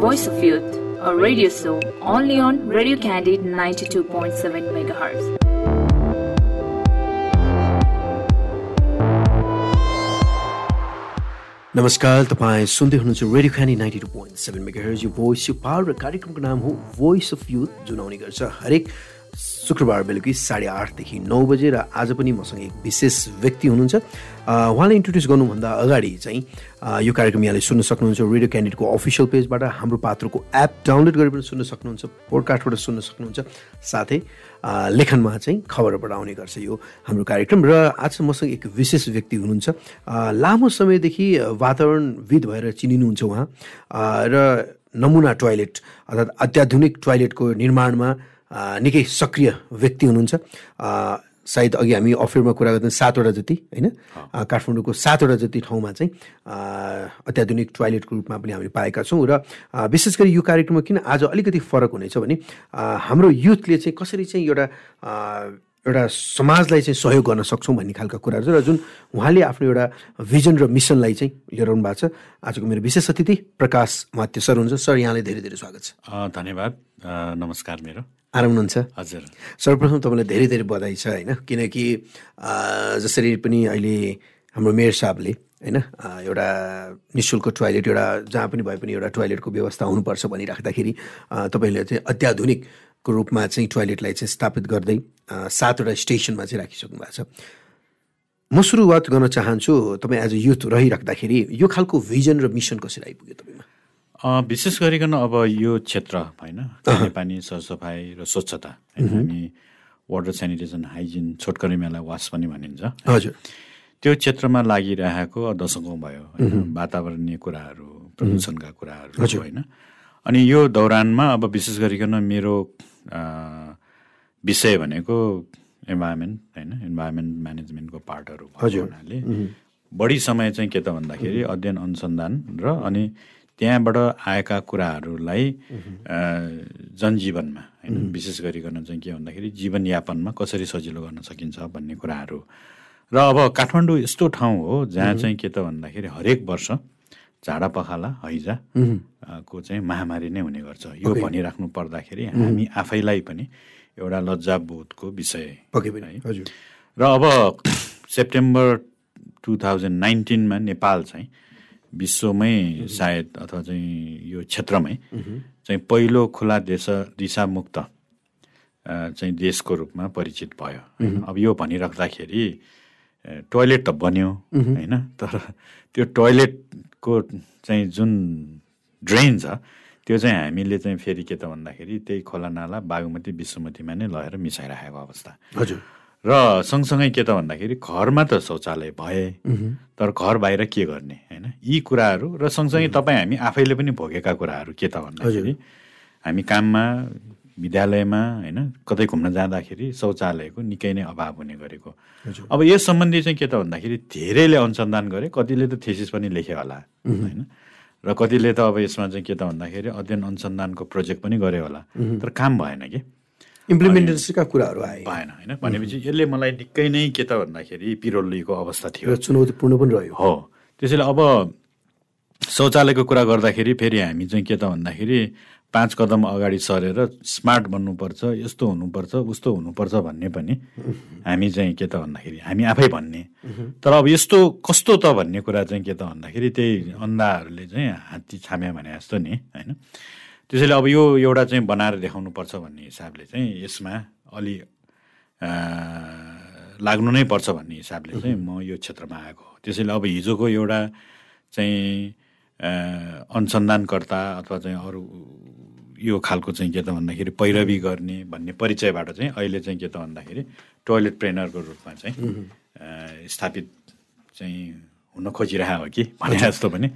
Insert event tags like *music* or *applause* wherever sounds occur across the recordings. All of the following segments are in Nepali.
Voice of Youth, a radio show only on Radio Candid 92.7 MHz. नमस्कार तपाईँ सुन्दै हुनुहुन्छ radio Khani ninety two point seven megahertz यो भोइस यो पावर र कार्यक्रमको नाम हो भोइस अफ युथ जुन आउने गर्छ हरेक शुक्रबार बेलुकी साढे आठदेखि नौ बजे र आज पनि मसँग एक विशेष व्यक्ति हुनुहुन्छ। उहाँलाई इन्ट्रोड्युस गर्नुभन्दा अगाडि चाहिँ यो कार्यक्रम यहाँले सुन्न सक्नुहुन्छ रेडियो क्यान्डिडेटको अफिसियल पेजबाट हाम्रो पात्रको एप डाउनलोड गरेर पनि सुन्न सक्नुहुन्छ पोडकास्टबाट सुन्न सक्नुहुन्छ। साथै लेखनमा चाहिँ खबरबाट आउने गर्छ यो हाम्रो कार्यक्रम र आज मसँग एक विशेष व्यक्ति हुनुहुन्छ। लामो समयदेखि वातावरणविद भएर चिनिनुहुन्छ उहाँ। र नमुना टोयलेट अर्थात् अत्याधुनिक टोयलेटको निर्माणमा निकै सक्रिय व्यक्ति हुनुहुन्छ। सायद अघि हामी अफियरमा कुरा गर्दा सातवटा जति होइन? काठमाडौँको सातवटा जति ठाउँमा चाहिँ अत्याधुनिक टोयलेटको रूपमा पनि हामीले पाएका छौँ र विशेष गरी यो कार्यक्रममा किन आज अलिकति फरक हुनेछ भने हाम्रो युथले चाहिँ कसरी चाहिँ एउटा एउटा समाजलाई चाहिँ सहयोग गर्न सक्छौँ भन्ने खालका कुराहरू छ र जुन उहाँले आफ्नो एउटा भिजन र मिसनलाई चाहिँ लिएर आउनु भएको छ आजको मेरो विशेष अतिथि प्रकाश महत्य सर हुन्छ सर यहाँलाई धेरै धेरै स्वागत छ। धन्यवाद। नमस्कार मेरो। आराम हुनुहुन्छ? हजुर। सर्वप्रथम तपाईँलाई धेरै धेरै बधाई छ होइन? किनकि जसरी पनि अहिले हाम्रो मेयर साहबले होइन? एउटा नि शुल्क टोयलेट एउटा जहाँ पनि भए पनि एउटा टोयलेटको व्यवस्था हुनुपर्छ भनिराख्दाखेरि तपाईँले चाहिँ अत्याधुनिकको रूपमा चाहिँ टोयलेटलाई चाहिँ स्थापित गर्दै सातवटा स्टेसनमा चाहिँ राखिसक्नु भएको छ। म सुरुवात गर्न चाहन्छु तपाईँ एज अ युथ रहिराख्दाखेरि यो खालको भिजन र मिसन कसरी आइपुग्यो तपाईँमा? विशेष गरिकन अब यो क्षेत्र होइन खानेपानी सरसफाइ र स्वच्छता हामी वाटर सेनिटेसन हाइजिन छोटकरीमालाई वास पनि भनिन्छ। हजुर। त्यो क्षेत्रमा लागिरहेको दशकौँ भयो वातावरणीय कुराहरू प्रदूषणका कुराहरू होइन। अनि यो दौरानमा अब विशेष गरिकन मेरो विषय भनेको इन्भाइरोमेन्ट होइन? इन्भाइरोमेन्ट म्यानेजमेन्टको पार्टहरू हुनाले बढी समय चाहिँ के त भन्दाखेरि अध्ययन अनुसन्धान र अनि त्यहाँबाट आएका कुराहरूलाई जनजीवनमा होइन? विशेष गरिकन चाहिँ के भन्दाखेरि जीवनयापनमा कसरी सजिलो गर्न सकिन्छ भन्ने कुराहरू। र अब काठमाडौँ यस्तो ठाउँ हो जहाँ चाहिँ के त भन्दाखेरि हरेक वर्ष झाडा पखाला हैजा को चाहिँ महामारी नै हुने गर्छ। यो भनिराख्नु पर्दाखेरि हामी आफैलाई पनि एउटा लज्जाबोधको विषय है। र अब *coughs* सेप्टेम्बर टु थाउजन्ड नाइन्टिनमा नेपाल चाहिँ विश्वमै सायद अथवा चाहिँ यो क्षेत्रमै चाहिँ पहिलो खुला देश दिशामुक्त चाहिँ देशको रूपमा परिचित भयो। अब यो भनिराख्दाखेरि टोयलेट त बन्यो होइन? तर त्यो टोयलेटको चाहिँ जुन ड्रेन छ त्यो चाहिँ हामीले चाहिँ फेरि के त भन्दाखेरि त्यही खोला नाला बागमती विश्वमतीमा नै लगेर मिसाइराखेको अवस्था। हजुर। र सँगसँगै के त भन्दाखेरि घरमा त शौचालय भए तर घर बाहिर के गर्ने होइन? यी कुराहरू र सँगसँगै तपाईँ हामी आफैले पनि भोगेका कुराहरू के त भन्दाखेरि हामी काममा विद्यालयमा होइन कतै घुम्न जाँदाखेरि शौचालयको निकै नै अभाव हुने गरेको। अब यस सम्बन्धी चाहिँ के त भन्दाखेरि धेरैले अनुसन्धान गरे कतिले त थेसिस पनि लेखे होला होइन? र कतिले त अब यसमा चाहिँ के त भन्दाखेरि अध्ययन अनुसन्धानको प्रोजेक्ट पनि गरे होला। तर काम भएन कि? इम्प्लिमेन्टेसनका कुराहरू आए। भएन होइन? भनेपछि यसले मलाई निकै नै के त भन्दाखेरि पिरोलीको अवस्था थियो। चुनौतीपूर्ण पनि रह्यो। हो। त्यसैले अब शौचालयको कुरा गर्दाखेरि फेरि हामी चाहिँ के त भन्दाखेरि पाँच कदम अगाडि सरेर स्मार्ट बन्नुपर्छ यस्तो हुनुपर्छ उस्तो हुनुपर्छ भन्ने पनि हामी चाहिँ के त भन्दाखेरि हामी आफै भन्ने। तर अब यस्तो कस्तो त भन्ने कुरा चाहिँ के त भन्दाखेरि त्यही अन्धाहरूले चाहिँ हात्ती छाम्या भने जस्तो नि होइन? त्यसैले अब यो एउटा चाहिँ बनाएर देखाउनुपर्छ भन्ने हिसाबले चाहिँ यसमा अलि लाग्नु नै पर्छ भन्ने हिसाबले चाहिँ म यो क्षेत्रमा आएको हो। त्यसैले अब हिजोको एउटा चाहिँ अनुसन्धानकर्ता अथवा चाहिँ अरू यो खालको चाहिँ के त भन्दाखेरि पैरवी गर्ने भन्ने परिचयबाट चाहिँ अहिले चाहिँ के त भन्दाखेरि टोयलेट ट्रेनरको रूपमा चाहिँ स्थापित चाहिँ हुन खोजिरहेको हो कि भने जस्तो पनि।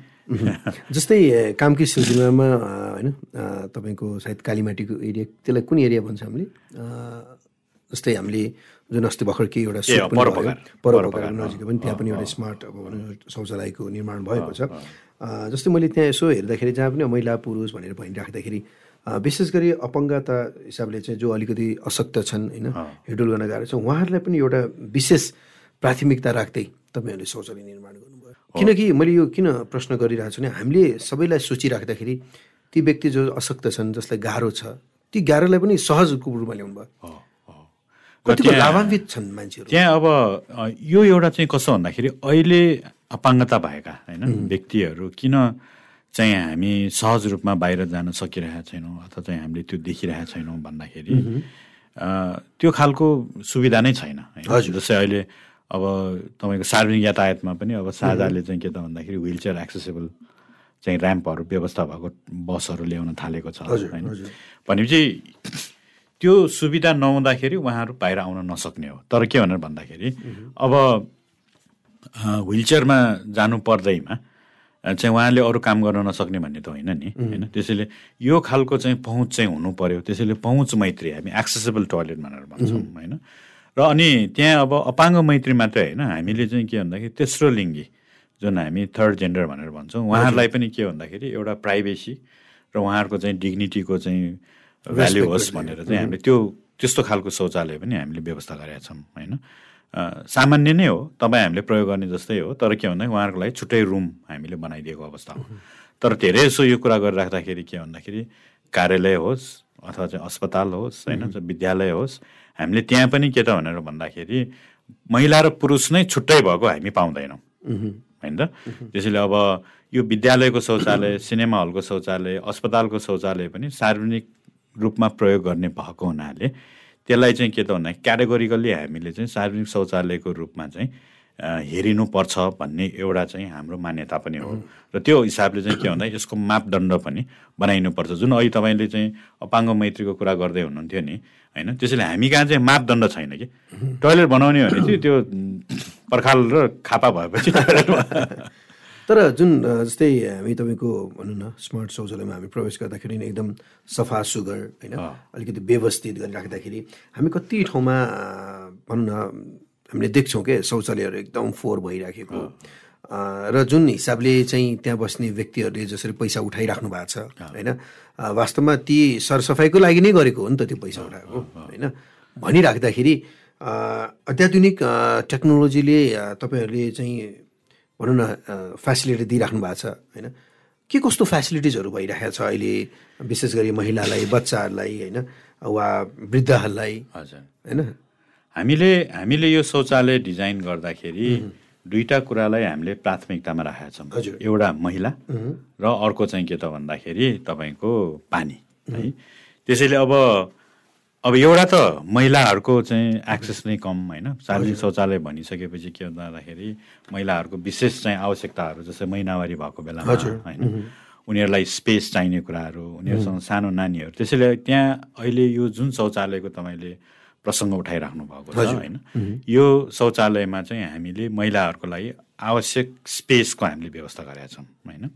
जस्तै कामकी सिलसिलामा होइन तपाईँको सायद कालीमाटीको एरिया त्यसलाई कुन एरिया भन्छ हामीले? जस्तै हामीले जुन अस्ति भर्खर केही एउटा परोपकार। नजिकै पनि त्यहाँ पनि एउटा स्मार्ट अब शौचालयको निर्माण भएको छ। जस्तै मैले त्यहाँ यसो हेर्दाखेरि जहाँ पनि महिला पुरुष भनेर भनिराख्दाखेरि विशेष गरी अपाङ्गता हिसाबले चाहिँ जो अलिकति अशक्त छन् होइन हिडुल गर्न गाह्रो छ उहाँहरूलाई पनि एउटा विशेष प्राथमिकता राख्दै तपाईँहरूले शौचालय निर्माण गर्नुभयो। किनकि मैले यो किन प्रश्न गरिरहेको छु भने हामीले सबैलाई सोचिराख्दाखेरि ती व्यक्ति जो अशक्त छन् जसलाई गाह्रो छ ती गाह्रोलाई पनि सहजको रूपमा ल्याउनु भयो। कतिको लाभान्वित छन् मान्छेहरू। त्यहाँ अब यो एउटा चाहिँ कसो भन्दाखेरि अहिले अपाङ्गता भएका होइन? व्यक्तिहरू किन चाहिँ हामी सहज रूपमा बाहिर जान सकिरहेका छैनौँ अथवा चाहिँ हामीले त्यो देखिरहेका छैनौँ भन्दाखेरि त्यो खालको सुविधा नै छैन जस्तै अहिले अब तपाईँको सार्वजनिक यातायातमा पनि अब साझाले चाहिँ के त भन्दाखेरि विल चेयर एक्सेसेबल चाहिँ ऱ्याम्पहरू व्यवस्था भएको बसहरू ल्याउन थालेको छ होइन? भनेपछि त्यो सुविधा नहुँदाखेरि उहाँहरू बाहिर आउन नसक्ने हो। तर के भनेर भन्दाखेरि अब विलचेयरमा जानु पर्दैमा चाहिँ उहाँले अरू काम गर्न नसक्ने भन्ने त होइन नि होइन? त्यसैले यो खालको चाहिँ पहुँच चाहिँ हुनु पर्यो त्यसैले पहुँच मैत्री हामी एक्सेसेबल टोयलेट भनेर भन्छौँ होइन? र अनि त्यहाँ अब अपाङ्ग मैत्री मात्रै होइन हामीले चाहिँ के भन्दाखेरि तेस्रो लिङ्गी जुन हामी थर्ड जेन्डर भनेर भन्छौँ उहाँहरूलाई पनि के भन्दाखेरि एउटा प्राइभेसी र उहाँहरूको चाहिँ डिग्निटीको चाहिँ भ्याल्यु होस् भनेर चाहिँ हामीले त्यो त्यस्तो खालको शौचालय पनि हामीले व्यवस्था गरेका छौँ होइन? सामान्य नै हो। तपाईँ हामीले प्रयोग गर्ने जस्तै हो। तर के भन्दा उहाँहरूको लागि छुट्टै रुम हामीले बनाइदिएको अवस्था हो। तर धेरै जसो यो कुरा गरिराख्दाखेरि के भन्दाखेरि कार्यालय होस् अथवा चाहिँ अस्पताल होस् होइन विद्यालय होस् हामीले त्यहाँ पनि के त भनेर भन्दाखेरि महिला र पुरुष नै छुट्टै भएको हामी पाउँदैनौँ। होइन त? त्यसैले अब यो विद्यालयको शौचालय सिनेमा हलको शौचालय अस्पतालको शौचालय पनि सार्वजनिक रूपमा प्रयोग गर्ने भएको हुनाले त्यसलाई चाहिँ के त भन्दा क्याटेगोरिकल्ली हामीले चाहिँ सार्वजनिक शौचालयको रूपमा चाहिँ हेरिनुपर्छ भन्ने एउटा चाहिँ हाम्रो मान्यता पनि हो। र त्यो हिसाबले चाहिँ के भन्दा यसको मापदण्ड पनि बनाइनुपर्छ। जुन अहिले तपाईँले चाहिँ अपाङ्ग मैत्रीको कुरा गर्दै हुनुहुन्थ्यो नि होइन त्यसैले हामी कहाँ चाहिँ मापदण्ड छैन कि? टोइलेट बनाउने भने चाहिँ त्यो पर्खाल र खापा भएपछि *laughs* तर जुन जस्तै हामी तपाईँको भनौँ न स्मार्ट शौचालयमा हामी प्रवेश गर्दाखेरि नि एकदम सफा सुगर होइन अलिकति व्यवस्थित गरेर राख्दाखेरि हामी कति ठाउँमा भनौँ न हामीले देख्छौँ के शौचालयहरू एकदम फोहोर भइराखेको। र जुन हिसाबले चाहिँ त्यहाँ बस्ने व्यक्तिहरूले जसरी पैसा उठाइराख्नु भएको छ होइन वास्तवमा ती सरसफाइको लागि नै गरेको हो नि त त्यो पैसा उठाएको होइन। भनिराख्दाखेरि अत्याधुनिक टेक्नोलोजीले तपाईँहरूले चाहिँ भनौँ न फेसिलिटी दिइराख्नु भएको छ होइन? के कस्तो फेसिलिटिजहरू भइरहेको छ अहिले विशेष गरी महिलालाई बच्चाहरूलाई होइन? वा वृद्धहरूलाई हजुर। होइन? हामीले हामीले यो शौचालय डिजाइन गर्दाखेरि दुईटा कुरालाई हामीले प्राथमिकतामा राखेका छौँ। हजुर। एउटा महिला र अर्को चाहिँ के त भन्दाखेरि तपाईँको पानी है? त्यसैले अब अब एउटा त महिलाहरूको चाहिँ एक्सेस नै कम होइन। सार्वजनिक शौचालय भनिसकेपछि के भन्दाखेरि महिलाहरूको विशेष चाहिँ आवश्यकताहरू जस्तै महिनावारी भएको बेलामा होइन। उनीहरूलाई स्पेस चाहिने कुराहरू उनीहरूसँग सानो नानीहरू त्यसैले त्यहाँ अहिले यो जुन शौचालयको तपाईँले प्रसङ्ग उठाइराख्नु भएको छ होइन यो शौचालयमा चाहिँ हामीले महिलाहरूको लागि आवश्यक स्पेसको हामीले व्यवस्था गरेका छौँ होइन।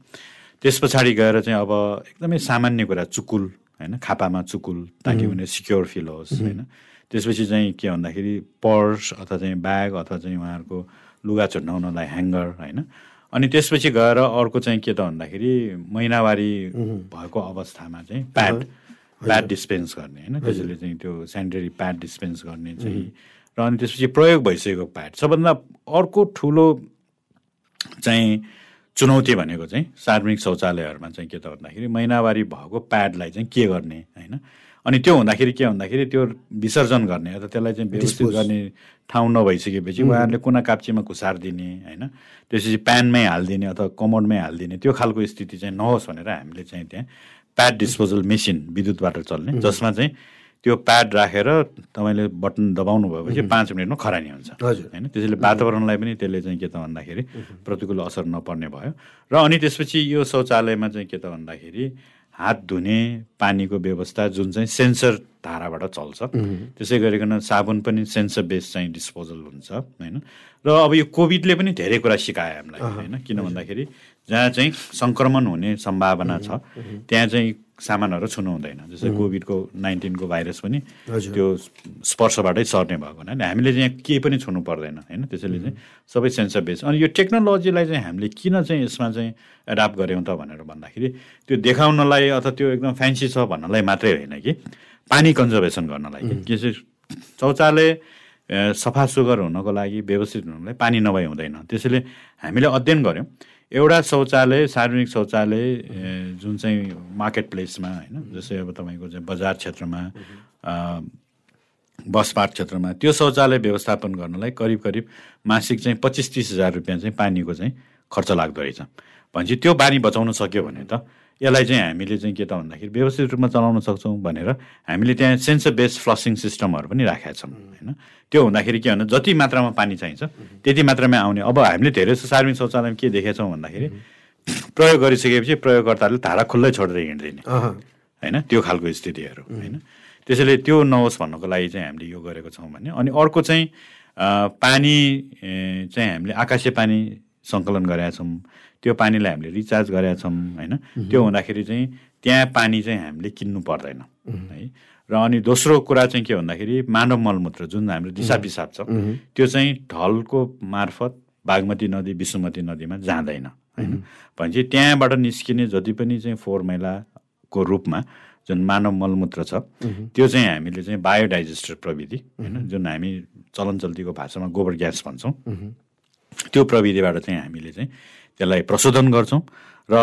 त्यस पछाडि गएर चाहिँ अब एकदमै सामान्य कुरा चुकुल होइन? खापामा चुकुल ताकि उनीहरू सिक्योर फिल होस् होइन? त्यसपछि चाहिँ के भन्दाखेरि पर्स अथवा चाहिँ ब्याग अथवा चाहिँ उहाँहरूको लुगा चुट्याउनलाई ह्याङ्गर होइन? अनि त्यसपछि गएर अर्को चाहिँ के त भन्दाखेरि महिनावारी भएको अवस्थामा चाहिँ प्याड प्याड डिस्पेन्स गर्ने होइन? त्यसैले चाहिँ त्यो सेनिटरी प्याड डिस्पेन्स गर्ने चाहिँ र अनि त्यसपछि प्रयोग भइसकेको प्याड। सबभन्दा अर्को ठुलो चाहिँ चुनौती भनेको चाहिँ सार्वजनिक शौचालयहरूमा चाहिँ के त भन्दाखेरि महिनावारी भएको प्याडलाई चाहिँ के गर्ने होइन? अनि त्यो हुँदाखेरि के भन्दाखेरि त्यो विसर्जन गर्ने अथवा त्यसलाई चाहिँ व्यवस्थित गर्ने ठाउँ नभइसकेपछि उहाँहरूले कुना काप्चीमा घुसार दिने होइन? त्यसपछि प्यानमै हालिदिने अथवा कमोडमै हालिदिने त्यो खालको स्थिति चाहिँ नहोस् भनेर हामीले चाहिँ त्यहाँ प्याड डिस्पोजल मेसिन विद्युतबाट चल्ने जसमा चाहिँ त्यो प्याड राखेर तपाईँले बटन दबाउनु भएपछि पाँच मिनटमा खरानी हुन्छ। हजुर। होइन? त्यसैले वातावरणलाई पनि त्यसले चाहिँ के त भन्दाखेरि प्रतिकूल असर नपर्ने भयो। र अनि त्यसपछि यो शौचालयमा चाहिँ के त भन्दाखेरि हात धुने पानीको व्यवस्था जुन चाहिँ सेन्सर धाराबाट चल्छ त्यसै गरिकन साबुन पनि सेन्सर बेस चाहिँ डिस्पोजल हुन्छ। होइन? र अब यो कोभिडले पनि धेरै कुरा सिकायो हामीलाई। होइन? किन भन्दाखेरि जहाँ चाहिँ सङ्क्रमण हुने सम्भावना छ त्यहाँ चाहिँ सामानहरू छुनु हुँदैन जस्तै कोभिडको नाइन्टिनको भाइरस पनि। त्यो स्पर्शबाटै सर्ने भएको हुनाले हामीले चाहिँ केही पनि छुनु पर्दैन होइन? त्यसैले चाहिँ सबै सेन्सर बेस। अनि यो टेक्नोलोजीलाई चाहिँ हामीले किन चाहिँ यसमा चाहिँ एडाप्ट गऱ्यौँ त भनेर भन्दाखेरि त्यो देखाउनलाई अथवा त्यो एकदम फ्यान्सी छ भन्नलाई मात्रै होइन कि पानी कन्जर्भेसन गर्नलाई कि। शौचालय सफा सुग्घर हुनको लागि व्यवस्थित हुनको लागि पानी नभई हुँदैन। त्यसैले हामीले अध्ययन गऱ्यौँ। एउटा शौचालय सार्वजनिक शौचालय जुन चाहिँ मार्केट प्लेसमा होइन जस्तै अब तपाईँको चाहिँ बजार क्षेत्रमा बस पार्क क्षेत्रमा त्यो शौचालय व्यवस्थापन गर्नलाई करिब करिब मासिक चाहिँ पच्चिस तिस हजार रुपियाँ चाहिँ पानीको चाहिँ खर्च लाग्दो रहेछ। भनेपछि त्यो पानी बचाउन सक्यो भने त यसलाई चाहिँ हामीले चाहिँ के त भन्दाखेरि व्यवस्थित रूपमा चलाउन सक्छौँ भनेर हामीले त्यहाँ सेन्सर बेस्ड फ्लसिङ सिस्टमहरू पनि राखेका छौँ होइन। त्यो हुँदाखेरि के भन्दा जति मात्रामा पानी चाहिन्छ त्यति मात्रामा आउने। अब हामीले धेरै जस्तो सार्वजनिक शौचालयमा के देखेका छौँ भन्दाखेरि प्रयोग गरिसकेपछि प्रयोगकर्ताले धारा खुल्लै छोडेर हिँड्दैन। होइन त्यो खालको स्थितिहरू होइन। त्यसैले त्यो नहोस् भन्नको लागि चाहिँ हामीले यो गरेको छौँ भने अनि अर्को चाहिँ पानी चाहिँ हामीले आकाशे पानी सङ्कलन गरेका छौँ। त्यो पानीलाई हामीले रिचार्ज गरेका छौँ होइन? त्यो हुँदाखेरि चाहिँ त्यहाँ पानी चाहिँ हामीले किन्नु पर्दैन है? र अनि दोस्रो कुरा चाहिँ के भन्दाखेरि मानव मलमूत्र जुन हाम्रो दिशा पिसाब छ त्यो चाहिँ ढलको मार्फत बागमती नदी विष्णुमती नदीमा जाँदैन होइन? भनेपछि त्यहाँबाट निस्किने जति पनि चाहिँ फोहोर मैलाको रूपमा जुन मानव मलमूत्र छ त्यो चाहिँ हामीले चाहिँ बायोडाइजेस्टर प्रविधि होइन? जुन हामी चलन चल्तीको भाषामा गोबर ग्यास भन्छौँ त्यो प्रविधिबाट चाहिँ हामीले चाहिँ त्यसलाई प्रशोधन गर्छौँ। र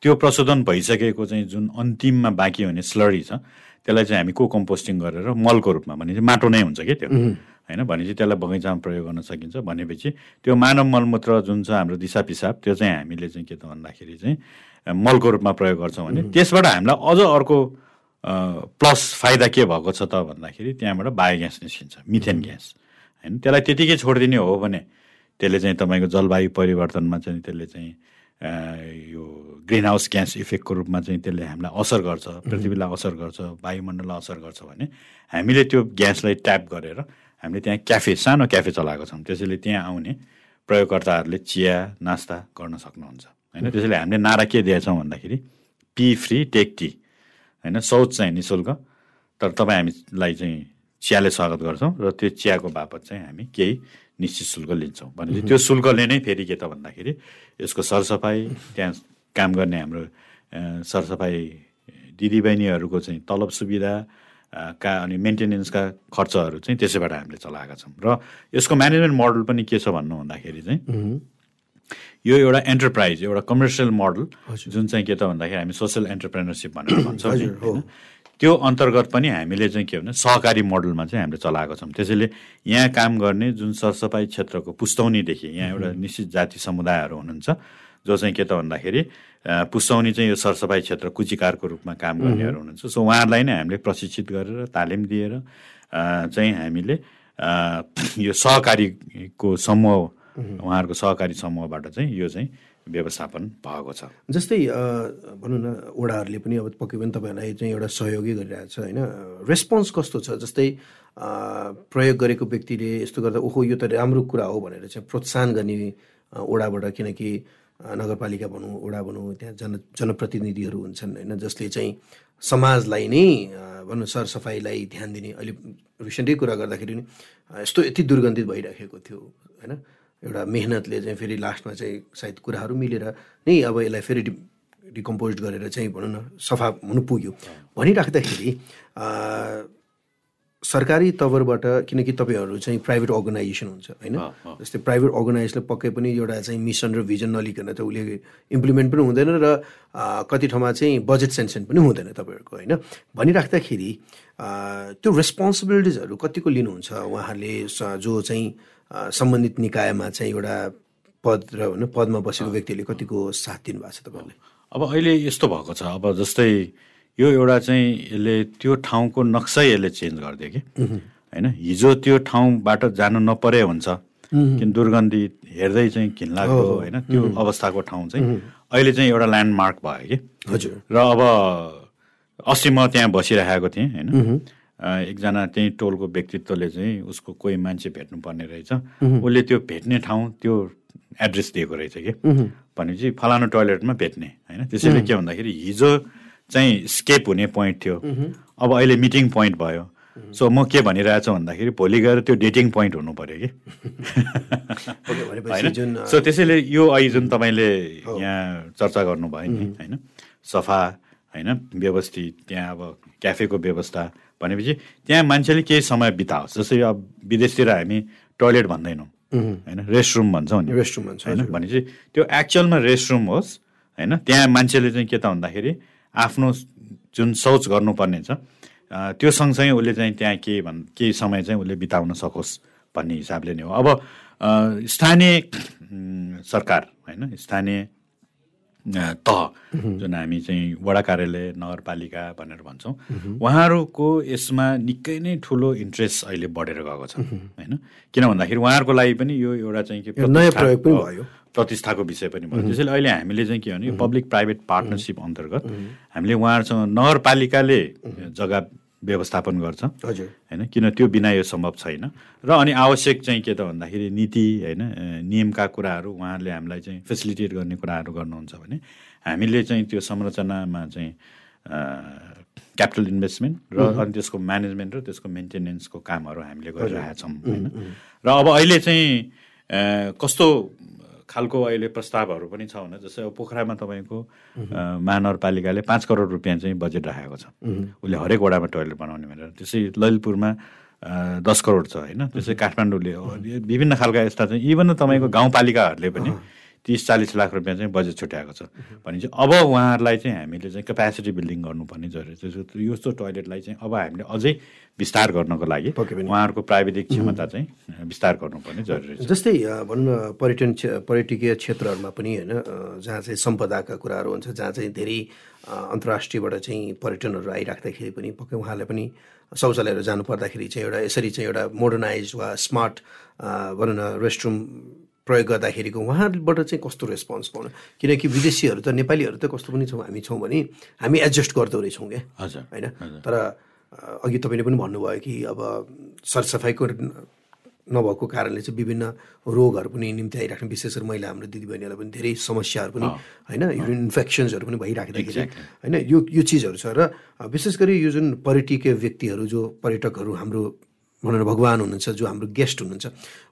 त्यो प्रशोधन भइसकेको चाहिँ जुन अन्तिममा बाँकी हुने स्लरी छ त्यसलाई चाहिँ हामी को कम्पोस्टिङ गरेर मलको रूपमा भने चाहिँ माटो नै हुन्छ कि त्यो। होइन? भनेपछि त्यसलाई बगैँचामा प्रयोग गर्न सकिन्छ। भनेपछि त्यो मानव मलमूत्र जुन छ हाम्रो दिशा पिसाब त्यो चाहिँ हामीले चाहिँ के त भन्दाखेरि चाहिँ मलको रूपमा प्रयोग गर्छौँ भने त्यसबाट हामीलाई अझ अर्को प्लस फाइदा के भएको छ त भन्दाखेरि त्यहाँबाट बायोग्यास निस्किन्छ मिथेन ग्यास। होइन? त्यसलाई त्यतिकै छोडिदिने हो भने त्यसले चाहिँ तपाईँको जलवायु परिवर्तनमा चाहिँ त्यसले चाहिँ यो ग्रिन हाउस ग्यास इफेक्टको रूपमा चाहिँ त्यसले हामीलाई असर गर्छ पृथ्वीलाई असर गर्छ वायुमण्डललाई असर गर्छ भने हामीले त्यो ग्यासलाई ट्याप गरेर हामीले त्यहाँ क्याफे सानो क्याफे चलाएको छौँ। त्यसैले त्यहाँ आउने प्रयोगकर्ताहरूले चिया नास्ता गर्न सक्नुहुन्छ। होइन त्यसैले हामीले नारा के दिएछौँ भन्दाखेरि पी फ्री टेक टी। होइन शौच चाहिँ नि शुल्क तर तपाईँ हामीलाई चाहिँ चियाले स्वागत गर्छौँ र त्यो चियाको बापत चाहिँ हामी केही निश्चित शुल्क लिन्छौँ। भनेपछि त्यो शुल्कले नै फेरि के त भन्दाखेरि यसको सरसफाइ त्यहाँ काम गर्ने हाम्रो सरसफाइ दिदीबहिनीहरूको चाहिँ तलब सुविधा का अनि मेन्टेनेन्सका खर्चहरू चाहिँ त्यसैबाट हामीले चलाएका छौँ। र यसको म्यानेजमेन्ट मोडल पनि के छ भन्नु भन्दाखेरि चाहिँ यो एउटा एन्टरप्राइज एउटा कमर्सियल मोडल जुन चाहिँ के त भन्दाखेरि हामी सोसियल एन्टरप्रेनरसिप भनेर भन्छौँ? त्यो अन्तर्गत पनि हामीले चाहिँ के भने सहकारी मोडलमा चाहिँ हामीले चलाएको छौँ। त्यसैले यहाँ काम गर्ने जुन सरसफाइ क्षेत्रको पुस्तौनीदेखि यहाँ एउटा निश्चित जाति समुदायहरू हुनुहुन्छ जो चाहिँ के त भन्दाखेरि पुस्तौनी चाहिँ यो सरसफाइ क्षेत्र कुचिकारको रूपमा काम गर्नेहरू हुनुहुन्छ। सो उहाँहरूलाई नै हामीले प्रशिक्षित गरेर तालिम दिएर चाहिँ हामीले यो सहकारीको समूह उहाँहरूको सहकारी समूहबाट चाहिँ यो चाहिँ व्यवस्थापन भएको छ। जस्तै भनौँ न वडाहरूले पनि अब पक्कै पनि तपाईँहरूलाई चाहिँ एउटा सहयोगै गरिरहेको छ होइन? रेस्पोन्स कस्तो छ? जस्तै प्रयोग गरेको व्यक्तिले यस्तो गर्दा ओहो यो त राम्रो कुरा हो भनेर चाहिँ प्रोत्साहन गर्ने अ, वडाबाट किनकि नगरपालिका भनौँ वडा भनौँ त्यहाँ जन जनप्रतिनिधिहरू हुन्छन् होइन? जसले चाहिँ समाजलाई नै भनौँ सरसफाइलाई ध्यान दिने। अहिले रिसेन्टै कुरा गर्दाखेरि नि यस्तो यति दुर्गन्धित भइराखेको थियो होइन? एउटा मेहनतले चाहिँ फेरि लास्टमा चाहिँ सायद कुराहरू मिलेर नै अब यसलाई फेरि डि डिकम्पोज गरेर चाहिँ भनौँ न सफा हुनु पुग्यो। भनिराख्दाखेरि सरकारी तवरबाट किनकि तपाईँहरू चाहिँ प्राइभेट अर्गनाइजेसन हुन्छ होइन? जस्तै प्राइभेट अर्गनाइजेसनले पक्कै पनि एउटा चाहिँ मिसन र भिजन नलिकन त उसले इम्प्लिमेन्ट पनि हुँदैन र कति ठाउँमा चाहिँ बजेट सेन्सन पनि हुँदैन तपाईँहरूको होइन? भनिराख्दाखेरि त्यो रेस्पोन्सिबिलिटिजहरू कतिको लिनुहुन्छ? उहाँहरूले जो चाहिँ सम्बन्धित निकायमा चाहिँ एउटा पद र होइन पदमा बसेको व्यक्तिले कतिको साथ दिनुभएको छ तपाईँहरूले? अब अहिले यस्तो भएको छ अब जस्तै यो एउटा चाहिँ यसले त्यो ठाउँको नक्सै यसले चेन्ज गरिदियो कि? होइन हिजो त्यो ठाउँबाट जानु नपरे हुन्छ। किन दुर्गन्धी हेर्दै चाहिँ घिनलाग्दो होइन त्यो अवस्थाको ठाउँ चाहिँ। अहिले चाहिँ एउटा ल्यान्डमार्क भयो कि? हजुर। र अब अस्ति म त्यहाँ बसिरहेको थिएँ होइन। एकजना त्यही टोलको व्यक्तित्वले चाहिँ उसको कोही मान्छे भेट्नु पर्ने रहेछ उसले त्यो भेट्ने ठाउँ त्यो एड्रेस दिएको रहेछ कि। भनेपछि फलानु टोइलेटमा भेट्ने होइन? त्यसैले के भन्दाखेरि हिजो चाहिँ स्केप हुने पोइन्ट थियो। अब अहिले मिटिङ पोइन्ट भयो। सो म के भनिरहेको छु भन्दाखेरि भोलि गएर त्यो डेटिङ पोइन्ट हुनु पऱ्यो कि। *laughs* होइन? सो त्यसैले यो अहिले जुन तपाईँले यहाँ चर्चा गर्नुभयो नि होइन? सफा होइन? व्यवस्थित त्यहाँ अब क्याफेको व्यवस्था भनेपछि त्यहाँ मान्छेले केही समय बिताओस्। जस्तै अब विदेशतिर हामी टोइलेट भन्दैनौँ। होइन रेस्ट रुम भन्छौँ नि। रेस्ट रुम भन्छ होइन भनेपछि त्यो एक्चुअलमा रेस्ट रुम होस् होइन त्यहाँ मान्छेले चाहिँ के त भन्दाखेरि आफ्नो जुन शौच गर्नुपर्ने छ त्यो सँगसँगै उसले चाहिँ त्यहाँ के भन् केही समय चाहिँ उसले बिताउन सकोस् भन्ने हिसाबले नै हो। अब स्थानीय सरकार होइन स्थानीय तह जुन हामी चाहिँ वडा कार्यालय नगरपालिका भनेर भन्छौँ उहाँहरूको यसमा निकै नै ठुलो इन्ट्रेस्ट अहिले बढेर गएको छ होइन? किन भन्दाखेरि उहाँहरूको लागि पनि यो एउटा चाहिँ के नयाँ प्रयोग पनि भयो। प्रतिष्ठाको विषय पनि भयो। त्यसैले अहिले हामीले चाहिँ के भने पब्लिक प्राइभेट पार्टनरसिप अन्तर्गत हामीले उहाँहरूसँग नगरपालिकाले जग्गा व्यवस्थापन गर्छ। हजुर। होइन? किन त्यो बिना यो सम्भव छैन। र अनि आवश्यक चाहिँ के त भन्दाखेरि नीति होइन नियमका कुराहरू उहाँहरूले हामीलाई चाहिँ फेसिलिटेट गर्ने कुराहरू गर्नुहुन्छ भने हामीले चाहिँ त्यो संरचनामा चाहिँ क्यापिटल इन्भेस्टमेन्ट र अनि त्यसको म्यानेजमेन्ट र त्यसको मेन्टेनेन्सको कामहरू हामीले गरिरहेका छौँ होइन? र अब अहिले चाहिँ कस्तो खालको अहिले प्रस्तावहरू पनि छ भने जस्तै अब पोखरामा तपाईँको महानगरपालिकाले पाँच करोड रुपियाँ चाहिँ बजेट राखेको छ। उसले हरेक वडामा टोइलेट बनाउने भनेर। त्यसै ललितपुरमा दस करोड छ होइन? त्यसै काठमाडौँले विभिन्न खालका यस्ता चाहिँ इभन तपाईँको गाउँपालिकाहरूले पनि तिस चालिस लाख रुपियाँ चाहिँ बजेट छुट्याएको छ। भनेपछि अब उहाँहरूलाई चाहिँ हामीले चाहिँ क्यापेसिटी बिल्डिङ गर्नुपर्ने जरुरी छ। यस्तो टोइलेटलाई चाहिँ अब हामीले अझै विस्तार गर्नको लागि। उहाँहरूको प्राविधिक क्षमता चाहिँ विस्तार गर्नुपर्ने जरुरी छ। जस्तै भनौँ न पर्यटन पर्यटकीय क्षेत्रहरूमा पनि होइन जहाँ चाहिँ सम्पदाका कुराहरू हुन्छ जहाँ चाहिँ धेरै अन्तर्राष्ट्रियबाट चाहिँ पर्यटनहरू आइराख्दाखेरि पनि पक्कै उहाँलाई पनि शौचालयहरू जानु पर्दाखेरि चाहिँ एउटा यसरी चाहिँ एउटा मोडर्नाइज वा स्मार्ट भनौँ न रेस्टरुम प्रयोग गर्दाखेरिको उहाँबाट चाहिँ कस्तो रेस्पोन्स पाउनु? किनकि विदेशीहरू त नेपालीहरू त कस्तो पनि छौँ हामी छौँ भने हामी एडजस्ट गर्दो रहेछौँ क्या। हजुर होइन? तर अघि तपाईँले पनि भन्नुभयो कि अब सरसफाइको नभएको कारणले चाहिँ विभिन्न रोगहरू पनि निम्ति आइराख्ने विशेष गरी महिला हाम्रो दिदीबहिनीहरूलाई पनि धेरै समस्याहरू पनि होइन? युरिन इन्फेक्सन्सहरू पनि भइराख्दाखेरि होइन? यो यो चिजहरू छ र विशेष गरी यो जुन पर्यटकीय व्यक्तिहरू जो पर्यटकहरू हाम्रो भनौँ न भगवान् हुनुहुन्छ जो हाम्रो गेस्ट हुनुहुन्छ।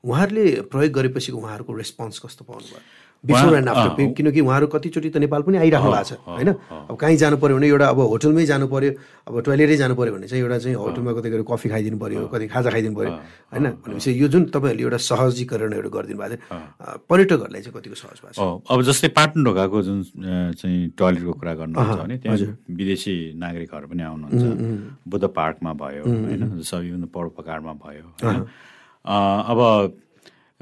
उहाँहरूले प्रयोग गरेपछि उहाँहरूको रेस्पोन्स कस्तो पाउनुभयो? बिफोर एन्ड आफ्टर किनकि उहाँहरू कतिचोटि त नेपाल पनि आइराख्नु भएको छ होइन अब कहीँ जानु पऱ्यो भने एउटा अब होटलमै जानु पऱ्यो अब टोइलेटै जानु पऱ्यो भने चाहिँ एउटा चाहिँ होटलमा कतै गएर कफी खाइदिनु पऱ्यो कतै खाजा खाइदिनु पऱ्यो होइन भनेपछि यो जुन तपाईँहरूले एउटा सहजीकरणहरू गरिदिनु भएको थियो अ, पर्यटकहरूलाई चाहिँ कतिको सहज भएको छ? अँ, अब जस्तै पाटनढोकाको जुन अ, चाहिँ टोयलेटको कुरा गर्नुहुन्छ भने त्यहाँ विदेशी नागरिकहरू पनि आउनुहुन्छ। बुद्ध पार्कमा भयो होइन? विभिन्न परोपकारमा भयो अब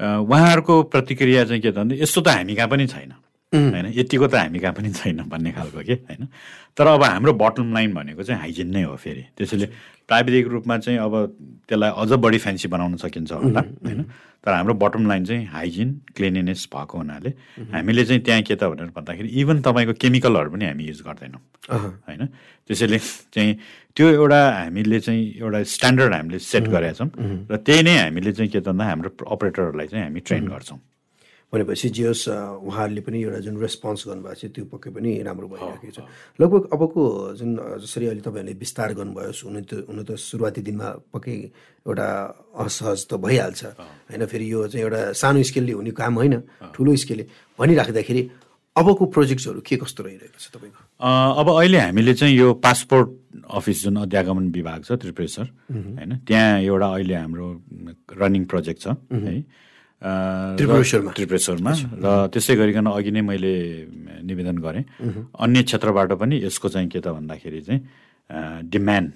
उहाँहरूको प्रतिक्रिया चाहिँ के त यस्तो त हामी कहाँ पनि छैन। होइन? यतिको त हामी कहाँ पनि छैन भन्ने खालको के? होइन? तर अब हाम्रो बटम लाइन भनेको चाहिँ हाइजिन नै हो फेरि। त्यसैले प्राविधिक रूपमा चाहिँ अब त्यसलाई अझ बढी फ्यान्सी बनाउन सकिन्छ होला होइन? तर हाम्रो बटम लाइन चाहिँ हाइजिन क्लिनिनेस भएको हुनाले हामीले चाहिँ त्यहाँ के त भनेर भन्दाखेरि इभन तपाईँको केमिकलहरू पनि हामी युज गर्दैनौँ होइन? त्यसैले चाहिँ त्यो एउटा हामीले चाहिँ एउटा स्ट्यान्डर्ड हामीले सेट गरेका छौँ र त्यही नै हामीले चाहिँ के त भन्दा हाम्रो अपरेटरहरूलाई चाहिँ हामी ट्रेन गर्छौँ। भनेपछि जे होस् उहाँहरूले पनि एउटा जुन रेस्पोन्स गर्नुभएको छ त्यो पक्कै पनि राम्रो भइरहेको छ। लगभग अबको जुन जसरी अहिले तपाईँहरूले विस्तार गर्नुभयो हुनु त हुनु त सुरुवाती दिनमा पक्कै एउटा असहज त भइहाल्छ। होइन फेरि यो चाहिँ एउटा सानो स्केलले हुने काम होइन ठुलो स्केलले। भनिराख्दाखेरि अबको प्रोजेक्ट्सहरू के कस्तो रहिरहेको छ तपाईँको? अब अहिले हामीले चाहिँ यो पासपोर्ट अफिस जुन अध्यागमन विभाग छ त्रिपुरेश्वर होइन त्यहाँ एउटा अहिले हाम्रो रनिङ प्रोजेक्ट छ है। त्रिपुरेश्वरमा। त्रिपुरेश्वरमा र त्यसै गरिकन अघि नै मैले निवेदन गरेँ। अन्य क्षेत्रबाट पनि यसको चाहिँ के त भन्दाखेरि चाहिँ डिमान्ड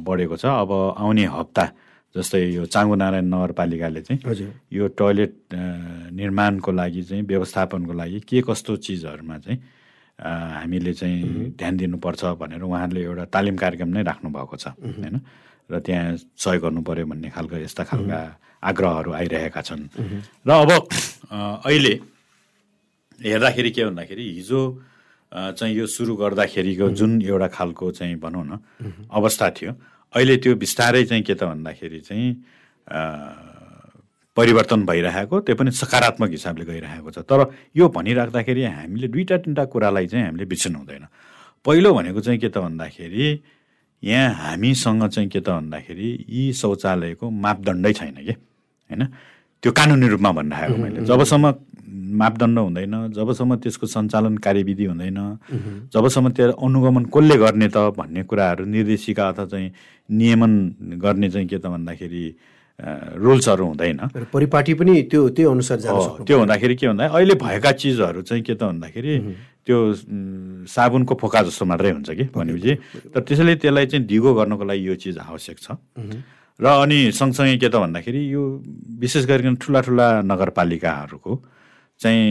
बढेको छ। अब आउने हप्ता जस्तै यो चाङ्गुनारायण नगरपालिकाले चाहिँ यो टोयलेट निर्माणको लागि चाहिँ व्यवस्थापनको लागि के कस्तो चिजहरूमा चाहिँ हामीले चाहिँ ध्यान दिनुपर्छ भनेर उहाँहरूले एउटा तालिम कार्यक्रम नै राख्नु भएको छ होइन? र त्यहाँ सहयोग गर्नु पर्यो भन्ने खालको यस्ता खालका आग्रहहरू आइरहेका छन्। र अब अहिले हेर्दाखेरि के भन्दाखेरि हिजो चाहिँ यो सुरु गर्दाखेरिको जुन एउटा खालको चाहिँ भनौँ न अवस्था थियो अहिले त्यो बिस्तारै चाहिँ के त भन्दाखेरि चाहिँ परिवर्तन भइरहेको त्यो पनि सकारात्मक हिसाबले गइरहेको छ। तर यो भनिराख्दाखेरि हामीले दुईवटा तिनवटा कुरालाई चाहिँ हामीले बिर्सनु हुँदैन। पहिलो भनेको चाहिँ के त भन्दाखेरि यहाँ हामीसँग चाहिँ के त भन्दाखेरि यी शौचालयको मापदण्डै छैन कि? होइन? त्यो कानुनी रूपमा भनिरहेको मैले। जबसम्म मापदण्ड हुँदैन जबसम्म त्यसको सञ्चालन कार्यविधि हुँदैन जबसम्म त्यो अनुगमन कसले गर्ने त भन्ने कुराहरू निर्देशिका अथवा चाहिँ नियमन गर्ने चाहिँ के त भन्दाखेरि रुल्सहरू हुँदैन। परिपाटी पनि त्यो त्यो अनुसार त्यो हुँदाखेरि के भन्दा अहिले भएका चिजहरू चाहिँ के त भन्दाखेरि त्यो साबुनको फोका जस्तो मात्रै हुन्छ कि भनेपछि। तर त्यसैले त्यसलाई चाहिँ दिगो गर्नको लागि यो चिज आवश्यक छ। र अनि सँगसँगै के त भन्दाखेरि यो विशेष गरिकन ठुला ठुला नगरपालिकाहरूको चाहिँ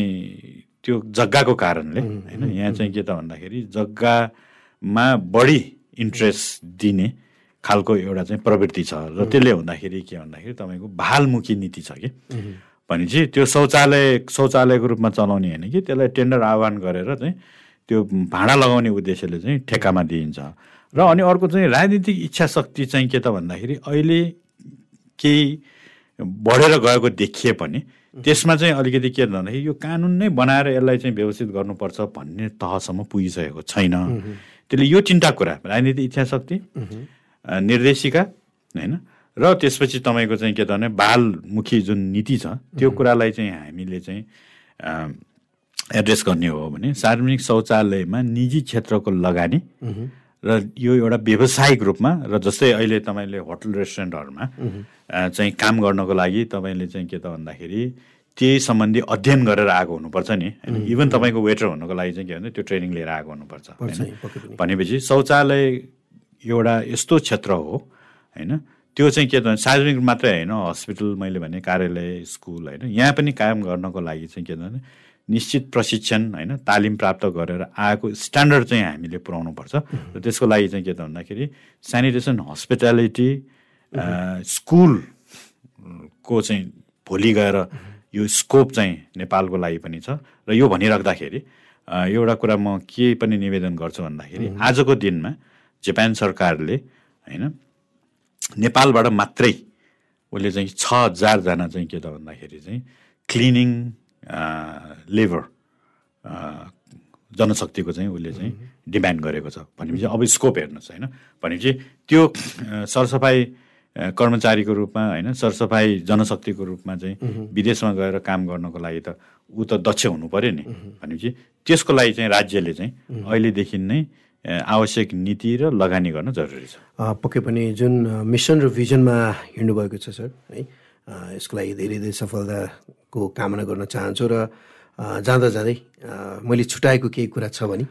त्यो जग्गाको कारणले होइन यहाँ चाहिँ के त भन्दाखेरि जग्गामा बढी इन्ट्रेस्ट दिने खालको एउटा चाहिँ प्रवृत्ति छ र त्यसले हुँदाखेरि के भन्दाखेरि तपाईँको बहालमुखी नीति छ कि? भनेपछि त्यो शौचालय शौचालयको रूपमा चलाउने होइन कि? त्यसलाई टेन्डर आह्वान गरेर चाहिँ त्यो भाँडा लगाउने उद्देश्यले चाहिँ ठेक्कामा दिइन्छ। र अनि अर्को चाहिँ राजनीतिक इच्छा शक्ति चाहिँ के त भन्दाखेरि अहिले केही बढेर गएको देखिए पनि त्यसमा चाहिँ अलिकति के भन्दाखेरि यो कानुन नै बनाएर यसलाई चाहिँ व्यवस्थित गर्नुपर्छ भन्ने तहसम्म पुगिसकेको छैन। त्यसले यो तिनवटा कुरा राजनीतिक इच्छा शक्ति निर्देशिका होइन? र त्यसपछि तपाईँको चाहिँ के त भने बालमुखी जुन नीति छ त्यो कुरालाई चाहिँ हामीले चाहिँ एड्रेस गर्ने हो भने सार्वजनिक शौचालयमा निजी क्षेत्रको लगानी र यो एउटा व्यावसायिक रूपमा र जस्तै अहिले तपाईँले होटल रेस्टुरेन्टहरूमा चाहिँ काम गर्नको लागि तपाईँले चाहिँ के त भन्दाखेरि त्यही सम्बन्धी अध्ययन गरेर आएको हुनुपर्छ नि होइन? इभन तपाईँको वेटर हुनुको लागि चाहिँ के भन्छ त्यो ट्रेनिङ लिएर आएको हुनुपर्छ। भनेपछि शौचालय एउटा यस्तो क्षेत्र हो होइन? त्यो चाहिँ के त सार्वजनिक मात्रै होइन हस्पिटल मैले भने कार्यालय स्कुल होइन? यहाँ पनि काम गर्नको लागि चाहिँ के त भने निश्चित प्रशिक्षण होइन? तालिम प्राप्त गरेर आएको स्ट्यान्डर्ड चाहिँ हामीले पुऱ्याउनुपर्छ र त्यसको लागि चाहिँ के त भन्दाखेरि सेनिटेसन हस्पिटालिटी स्कुलको चाहिँ भोलि गएर यो स्कोप चाहिँ नेपालको लागि पनि छ। र यो भनिराख्दाखेरि एउटा कुरा म के पनि निवेदन गर्छु भन्दाखेरि आजको दिनमा जापान सरकारले होइन नेपालबाट मात्रै उसले चाहिँ छ हजारजना चाहिँ के त भन्दाखेरि चाहिँ क्लिनिङ लेबर जनशक्तिको चाहिँ उसले चाहिँ डिमान्ड गरेको छ। भनेपछि अब स्कोप हेर्नुहोस् होइन। भनेपछि त्यो सरसफाइ कर्मचारीको रूपमा होइन सरसफाइ जनशक्तिको रूपमा चाहिँ विदेशमा गएर काम गर्नको लागि त ऊ त दक्ष हुनु पऱ्यो नि। भनेपछि त्यसको लागि चाहिँ राज्यले चाहिँ अहिलेदेखि नै आवश्यक नीति र लगानी गर्न जरुरी छ। पक्कै पनि जुन मिसन र भिजनमा हिँड्नुभएको छ सर है यसको लागि धेरै धेरै सफलताको कामना गर्न चाहन्छु र जाँदा जाँदै मैले छुट्याएको केही कुरा छ भने?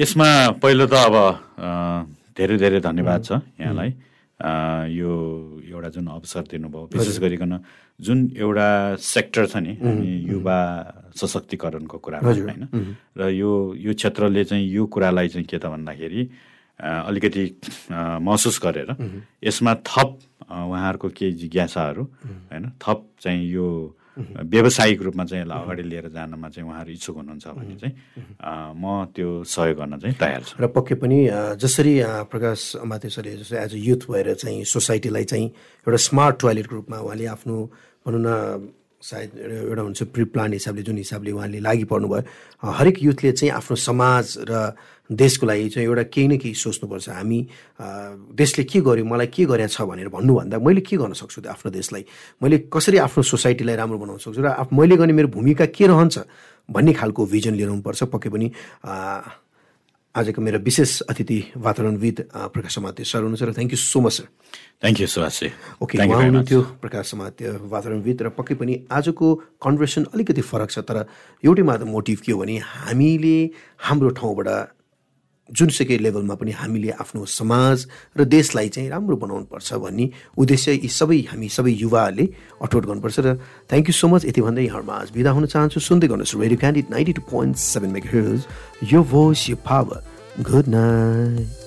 यसमा पहिलो त अब धेरै धेरै धन्यवाद छ यहाँलाई। यो एउटा जुन अवसर दिनुभयो विशेष गरिकन जुन एउटा सेक्टर छ नि हामी युवा सशक्तिकरणको कुरामा होइन? र यो यो क्षेत्रले चाहिँ यो कुरालाई चाहिँ के त भन्दाखेरि अलिकति महसुस गरेर यसमा थप उहाँहरूको केही जिज्ञासाहरू होइन? थप चाहिँ यो व्यावसायिक रूपमा चाहिँ यसलाई अगाडि लिएर जानमा चाहिँ उहाँहरू इच्छुक हुनुहुन्छ भने चाहिँ म त्यो सहयोग गर्न चाहिँ तयार छु। र पक्कै पनि जसरी प्रकाश सरले जस्तै एज अ युथ भएर चाहिँ सोसाइटीलाई चाहिँ एउटा स्मार्ट टोयलेटको रूपमा उहाँले आफ्नो भनौँ न सायद एउटा हुन्छ प्रि प्लान हिसाबले जुन हिसाबले उहाँले लागि पर्नुभयो हरेक युथले चाहिँ आफ्नो समाज र देशको लागि चाहिँ एउटा केही न केही सोच्नुपर्छ। हामी देशले के गर्यो मलाई के गरेछ छ भनेर भन्नुभन्दा मैले के गर्न सक्छु त आफ्नो देशलाई? मैले कसरी आफ्नो सोसाइटीलाई राम्रो बनाउन सक्छु र मैले गर्ने मेरो भूमिका के रहन्छ भन्ने खालको भिजन लिएर पक्कै पनि आजको मेरो विशेष अतिथि वातावरणविद प्रकाश समात्य सर हुनुहुन्छ र thank you so much sir thank you Subhashji okay उहाँ. हुनुहुन्थ्यो प्रकाश समात्य वातावरणविद र पक्कै पनि आजको कन्भर्सन अलिकति फरक छ तर एउटै मात्र मोटिभ के हो भने हामीले हाम्रो ठाउँबाट जुनसुकै लेभलमा पनि हामीले आफ्नो समाज र देशलाई चाहिँ राम्रो बनाउनुपर्छ भन्ने उद्देश्य यी सबै हामी सबै युवाहरूले अठोट गर्नुपर्छ र थ्याङ्क यू सो मच यति भन्दै यहाँहरूमा आज बिदा हुन चाहन्छु। सुन्दै गर्नुहोस् radio candid ninety two point seven mega hertz your voice your power good night